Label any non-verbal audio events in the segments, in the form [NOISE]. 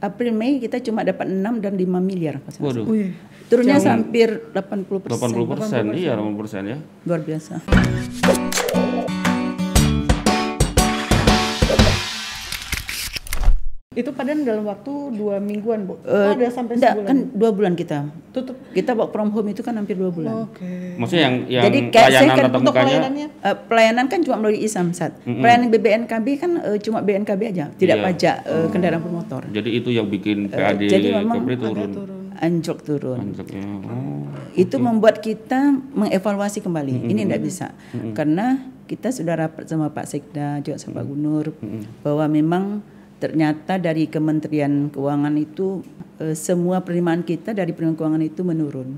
April Mei kita cuma dapat 6 dan 5 miliar. Waduh. Turunnya hampir 80 persen. 80 persen, iya 80 persen ya. Luar biasa. Itu padahal dalam waktu dua mingguan bu. Eh, oh, ada sampai enggak, sebulan. kan dua bulan kita. Tutup. Kita work from home itu kan hampir dua bulan. Oke. Maksudnya yang yang Jadi kayak saya layanan kan Untuk mukanya pelayanannya Eh, pelayanan kan cuma melalui Isamsat. Pelayanan BBNKB kan eh, cuma BNKB aja, tidak Iya. pajak eh, kendaraan bermotor. jadi itu yang bikin PAD jadi memang Kepri turun. Anjlok turun. Anjloknya. Oh. Itu membuat kita mengevaluasi kembali. Ini tidak bisa. Karena kita sudah rapat sama Pak Sekda, juga sama Pak Gunur bahwa memang ternyata dari Kementerian Keuangan itu eh, semua penerimaan kita dari penerimaan keuangan itu menurun.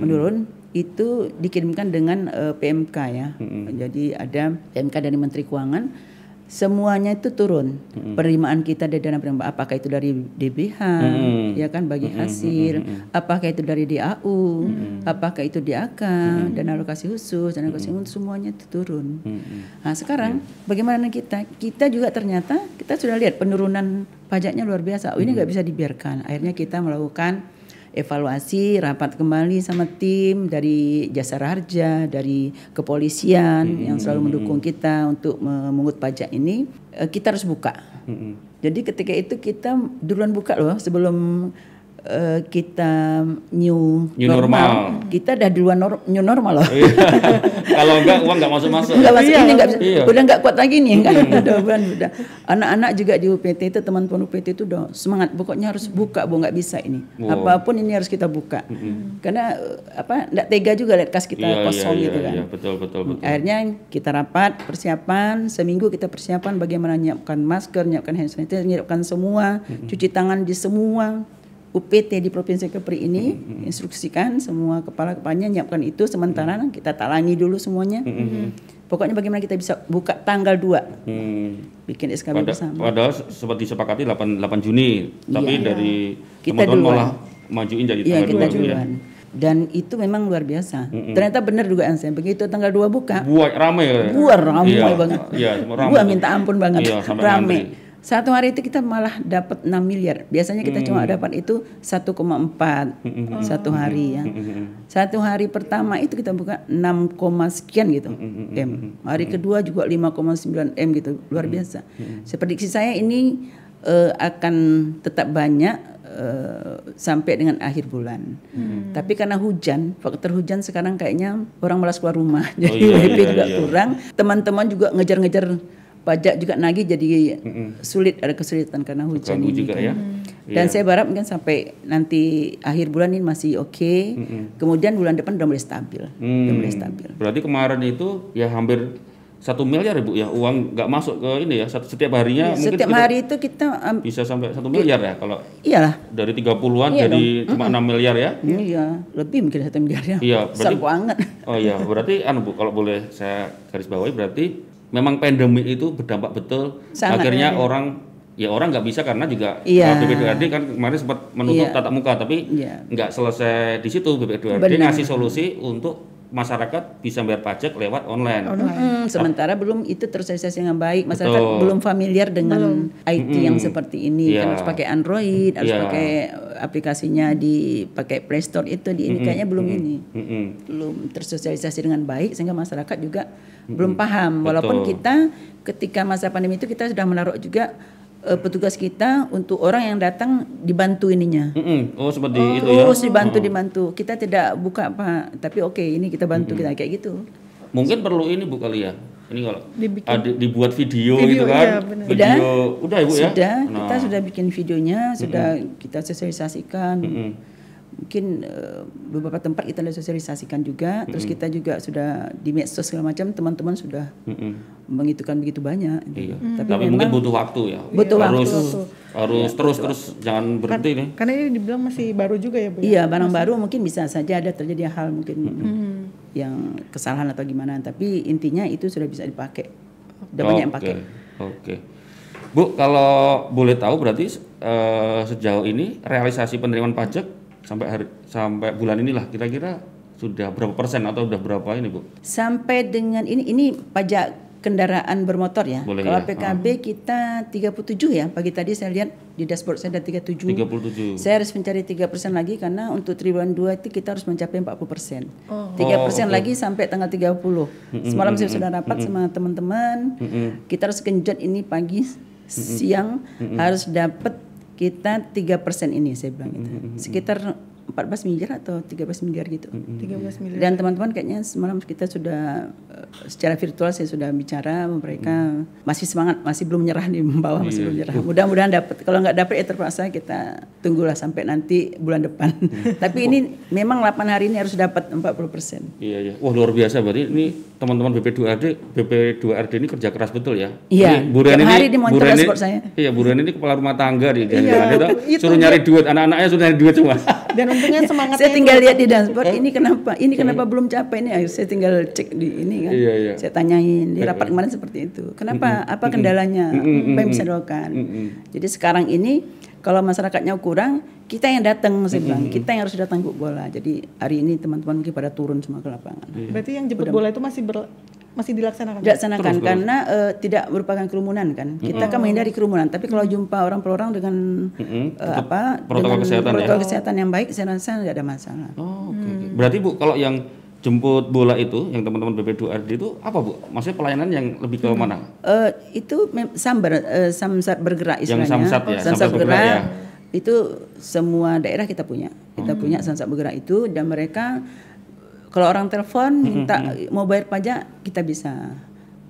Menurun itu dikirimkan dengan eh, PMK ya. Jadi ada PMK dari Menteri Keuangan semuanya itu turun. Penerimaan kita dari dana penerimaan. Apakah itu dari DBH ya kan bagi hasil? apakah itu dari DAU apakah itu DAK dana alokasi khusus dana alokasi khusus semuanya itu turun. Nah sekarang bagaimana kita? Kita juga ternyata kita sudah lihat penurunan pajaknya luar biasa. Oh, ini nggak bisa dibiarkan. Akhirnya kita melakukan evaluasi rapat kembali sama tim dari jasa harja dari kepolisian yang selalu mendukung kita untuk memungut pajak ini. Eh, kita harus buka. Jadi ketika itu kita duluan buka loh sebelum eh, kita new, New normal. kita udah duluan nor- new normal loh [LAUGHS] Kalau enggak uang enggak masuk masuk. Enggak masuk ini enggak bisa. Iya. Udah enggak kuat lagi nih kan. [LAUGHS] udah bulan udah. Anak-anak juga di UPT itu teman-teman UPT itu udah semangat pokoknya harus buka Bu nggak bisa ini. Wow. Apa pun ini harus kita buka. Karena eh, apa enggak tega juga lihat kas kita Iya, kosong iya, gitu iya, kan. iya, betul betul betul. Akhirnya kita rapat persiapan seminggu kita persiapan bagaimana nyiapkan masker, nyiapkan hand sanitizer, nyiapkan semua, cuci tangan di semua UPT di Provinsi Kepri ini instruksikan semua kepala-kepalanya nyiapkan itu sementara kita talangi dulu semuanya. Pokoknya bagaimana kita bisa buka tanggal 2 Hmm. bikin SKB Pada, bersama. padahal se- seperti disepakati 8 8 Juni, tapi Iya. dari Kita teman-teman duluan. malah majuin jadi Iya tanggal kita 2 ya. Dan itu memang luar biasa. Ternyata benar dugaan saya. Begitu tanggal 2 buka, Buat rame ya. buar ramai Iya, banget. Iya, ramai. Gua minta ampun banget. Iya, sampai rame. ngantri. Satu hari itu kita malah dapat 6 miliar. Biasanya kita cuma dapat itu 1,4 satu hari ya. Satu hari pertama itu kita buka 6, koma sekian gitu M. Hari kedua juga 5,9 M gitu. Luar biasa. Seprediksi saya ini eh, akan tetap banyak eh, sampai dengan akhir bulan. Tapi karena hujan, faktor hujan sekarang kayaknya orang malas keluar rumah. [LAUGHS] Jadi iya, WP iya, juga iya. kurang. Teman-teman juga ngejar-ngejar pajak juga nagih jadi sulit ada kesulitan karena hujan ini. juga kan. ya. Dan saya berharap mungkin sampai nanti akhir bulan ini masih oke. Kemudian bulan depan udah mulai stabil. Udah mulai stabil. Berarti kemarin itu ya hampir satu miliar ya bu ya uang nggak masuk ke ini ya setiap harinya mungkin Setiap hari itu kita am- bisa sampai satu miliar ya kalau iyalah. dari 30-an Iya jadi cuma 6 miliar ya. Iya, lebih mungkin satu miliar ya. Iya, Besar berarti- banget. Oh iya, berarti anu Bu, kalau boleh saya garis bawahi berarti memang pandemi itu berdampak betul. Sangat. Akhirnya orang ya orang nggak bisa karena juga Iya. uh, BPDRD kan kemarin sempat menutup Iya. tatap muka tapi Iya. nggak selesai di situ BPDRD Benar. ngasih solusi untuk masyarakat bisa bayar pajak lewat online. Mm, sementara belum itu tersosialisasi dengan baik, masyarakat Betul. belum familiar dengan IT yang seperti ini. Iya. Kan harus pakai Android, harus Iya. pakai aplikasinya di pakai Play Store itu di ini kayaknya belum ini. Belum tersosialisasi dengan baik sehingga masyarakat juga belum paham walaupun Betul. kita ketika masa pandemi itu kita sudah menaruh juga eh, petugas kita untuk orang yang datang dibantu ininya. Oh seperti itu ya. terus dibantu dibantu kita tidak buka apa tapi oke ini kita bantu kita kayak gitu Mungkin perlu ini Bu kali ya. Ini kalau Dibikin. ada dibuat video, Video, gitu kan. iya, benar. Video udah, Ibu ya. sudah Nah. kita sudah bikin videonya sudah kita sosialisasikan mungkin eh, beberapa tempat kita sudah sosialisasikan juga terus kita juga sudah di medsos segala macam teman-teman sudah Mm-mm. mengitukan begitu banyak Iya. tapi, Tapi, mungkin butuh waktu ya. Butuh harus, waktu. Harus terus terus jangan berhenti nih. Karena ini dibilang masih baru juga ya bu. ya? Iya, barang baru mungkin bisa saja ada terjadi hal mungkin yang kesalahan atau gimana, tapi intinya itu sudah bisa dipakai. Udah banyak yang pakai. Oke. Bu, kalau boleh tahu berarti eh, sejauh ini realisasi penerimaan pajak sampai hari sampai bulan inilah kira-kira sudah berapa persen atau udah berapa ini, Bu? Sampai dengan ini ini pajak kendaraan bermotor ya. Boleh Kalau ya. PKB kita 37 ya. Pagi tadi saya lihat di dashboard saya ada 37. 37. Saya harus mencari 3% lagi karena untuk triwulan 2 itu kita harus mencapai 40%. Oh. 3% lagi sampai tanggal 30. Semalam saya sudah rapat sama teman-teman. Kita harus genjot ini pagi, siang harus dapat kita 3% ini saya bilang itu. Sekitar 14 miliar atau 13 miliar gitu. 13 miliar. Dan teman-teman kayaknya semalam kita sudah eh, secara virtual saya sudah bicara mereka masih semangat, masih belum menyerah di [LAUGHS] bawah masih belum menyerah. Mudah-mudahan dapat. Kalau nggak dapat ya terpaksa kita tunggulah sampai nanti bulan depan. [LAUGHS] Tapi ini memang 8 hari ini harus dapat 40 persen. Iya iya. Wah luar biasa berarti ini teman-teman BP2RD BP2RD ini kerja keras betul ya. Iya, Ini Bu ini hari di Bu saya. Iya Bu Reni ini kepala rumah tangga di Iya, jangan-jangan itu itu suruh nyari duit anak-anaknya suruh nyari duit semua. [LAUGHS] Dan untungnya semangatnya Saya tinggal lihat di dashboard ini kenapa, ini kenapa belum capai ini. Ayo, Saya tinggal cek di ini kan. Iya, iya. Saya tanyain di rapat kemarin seperti itu. Kenapa? Apa kendalanya? Apa yang bisa dilakukan? Jadi sekarang ini kalau masyarakatnya kurang, kita yang datang saya bilang, kita yang harus datang ke bola. Jadi hari ini teman-teman mungkin pada turun semua ke lapangan. Berarti yang jemput bola itu masih ber- masih dilaksanakan. dilaksanakan karena eh, tidak merupakan kerumunan kan kita kan menghindari kerumunan tapi kalau jumpa orang per orang dengan eh, apa protokol dengan kesehatan ya? protokol kesehatan yang baik saya rasa tidak ada masalah Oh, oke. oke. Berarti Bu kalau yang jemput bola itu yang teman-teman BP2RD itu apa Bu? Maksudnya pelayanan yang lebih ke mana? Eh, itu mem- sambar eh, samsat bergerak Yang istilahnya samsat ya, samsat samsat bergerak bergerak ya. itu semua daerah kita punya kita punya samsat bergerak itu dan mereka kalau orang telepon minta mau bayar pajak kita bisa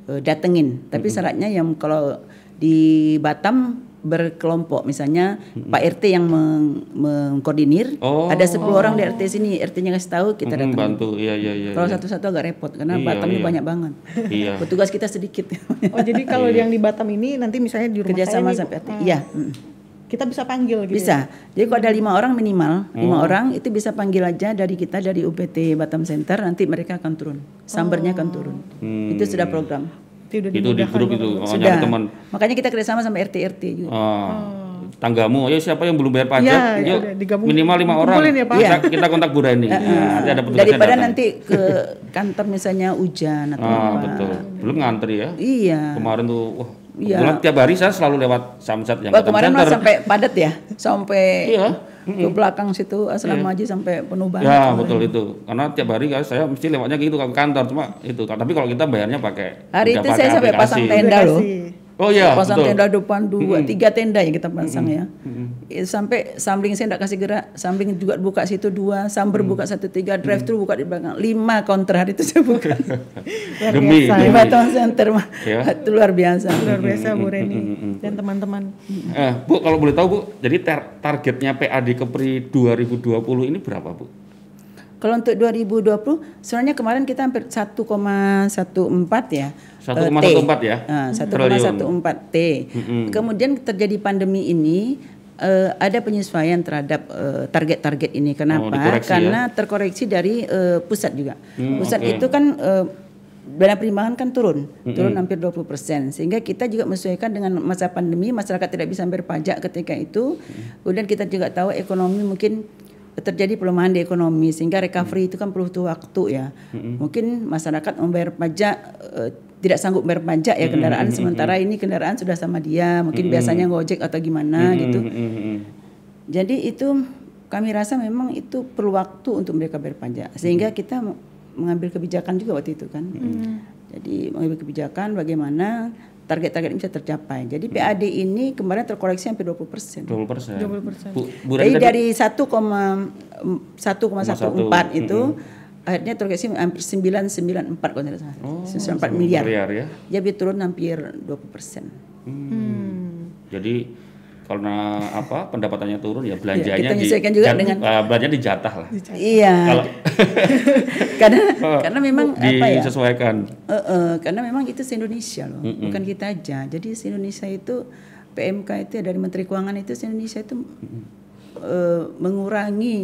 eh, datengin tapi syaratnya yang kalau di Batam berkelompok misalnya Pak RT yang meng- mengkoordinir Oh. ada 10 orang di RT sini RT-nya kasih tahu kita Hmm, datang bantu. Iya iya iya. kalau satu-satu agak repot karena Iya, Batam ini iya. banyak banget Iya. [LAUGHS] petugas kita sedikit Oh jadi kalau yang di Batam ini nanti misalnya di rumah kerjasama saya sampai RT eh, iya mm. Kita bisa panggil gitu. ya? Bisa. Jadi kalau ada lima orang minimal, Oh. lima orang itu bisa panggil aja dari kita dari UPT Batam Center nanti mereka akan turun, sambernya akan turun. Hmm. Itu sudah program. Itu udah Itu di grup itu oh, sudah. teman. Makanya kita kerjasama sama RT RT juga. Ah, Tanggamu, ayo siapa yang belum bayar pajak? Iya, yuk digabung- minimal lima orang. ya, Pak. Kita, kita kontak Bu Reni. [LAUGHS] Nah, nanti ada petugasnya Daripada datang. nanti ke kantor misalnya hujan atau Ah, apa. betul. Belum ngantri ya. Iya. Kemarin tuh, wah, Iya. kebetulan tiap hari saya selalu lewat Samsat yang kemarin mah sampai padat ya, sampai Iya. ke belakang situ asrama haji sampai penuh banget. Ya betul itu, karena tiap hari kan saya mesti lewatnya gitu ke kantor cuma itu. Tapi kalau kita bayarnya pakai Hari itu pakai saya sampai aplikasi. pasang tenda loh. Oh iya, pasang betul. tenda depan dua, tiga tenda yang kita pasang ya. Eh, Sampai samping saya tidak kasih gerak, samping juga buka situ dua, samber buka satu tiga, drive thru buka di belakang, lima counter hari itu saya buka. [LAUGHS] Luar Demi, biasa. Lima tahun center mah, Ya. itu [LAUGHS] luar biasa. Luar biasa Bu Reni dan teman-teman. Eh, Bu, kalau boleh tahu Bu, jadi tar- targetnya PAD Kepri 2020 ini berapa Bu? Kalau untuk 2020, sebenarnya kemarin kita hampir 1,14 ya. 1,14 ya? Ah, Triliun. 1,14 T. Kemudian terjadi pandemi ini eh, ada penyesuaian terhadap eh, target-target ini. Kenapa? dikoreksi ya? Karena terkoreksi dari eh, pusat juga. Hmm, pusat oke. itu kan eh, dana perimbangan kan turun, turun hampir 20 persen. Sehingga kita juga menyesuaikan dengan masa pandemi, masyarakat tidak bisa berpajak ketika itu. Kemudian kita juga tahu ekonomi mungkin terjadi pelemahan di ekonomi sehingga recovery itu kan perlu waktu ya. Mungkin masyarakat membayar pajak eh, tidak sanggup bayar pajak ya kendaraan sementara ini kendaraan sudah sama dia, mungkin biasanya ngojek atau gimana gitu. Mm, mm, mm. Jadi itu kami rasa memang itu perlu waktu untuk mereka bayar pajak sehingga kita mengambil kebijakan juga waktu itu kan. Jadi mengambil kebijakan bagaimana target-target ini bisa tercapai. Jadi PAD ini kemarin terkoreksi hampir 20 persen. 20 persen. 20%. Bu, Bu Reni Jadi tadi- dari 1,1,14 itu akhirnya terkoreksi hampir 994 kalau tidak salah. 94 miliar. miliar ya. Jadi turun hampir 20 persen. Hmm. Jadi karena apa pendapatannya turun ya belanjanya kita di menyesuaikan juga jat- dengan- eh, belanja dijatah lah. Iya. Kalau [LAUGHS] karena [LAUGHS] karena memang apa ya? disesuaikan. Eh, eh, karena memang itu se-Indonesia loh, bukan kita aja. Jadi se-Indonesia itu PMK itu ya, dari Menteri Keuangan itu se-Indonesia itu eh, mengurangi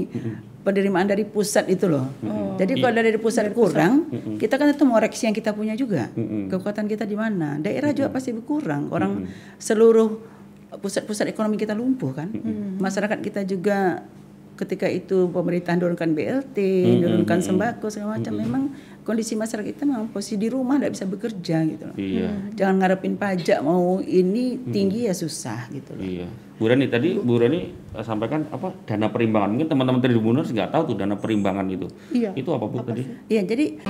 penerimaan dari pusat itu loh. Jadi kalau dari pusat kurang, kita kan itu mengoreksi yang kita punya juga. Kekuatan kita di mana? Daerah juga pasti berkurang. Orang seluruh pusat-pusat ekonomi kita lumpuh kan. Masyarakat kita juga ketika itu pemerintah menurunkan BLT, menurunkan sembako segala macam, memang kondisi masyarakat kita memang posisi di rumah tidak bisa bekerja gitu loh. Iya. Jangan ngarepin pajak mau ini tinggi ya susah gitu loh. Iya. Bu Rani tadi Bu Rani eh, sampaikan apa dana perimbangan. Mungkin teman-teman tribuners nggak tahu tuh dana perimbangan itu. Iya. Itu apa Bu tadi? Iya, jadi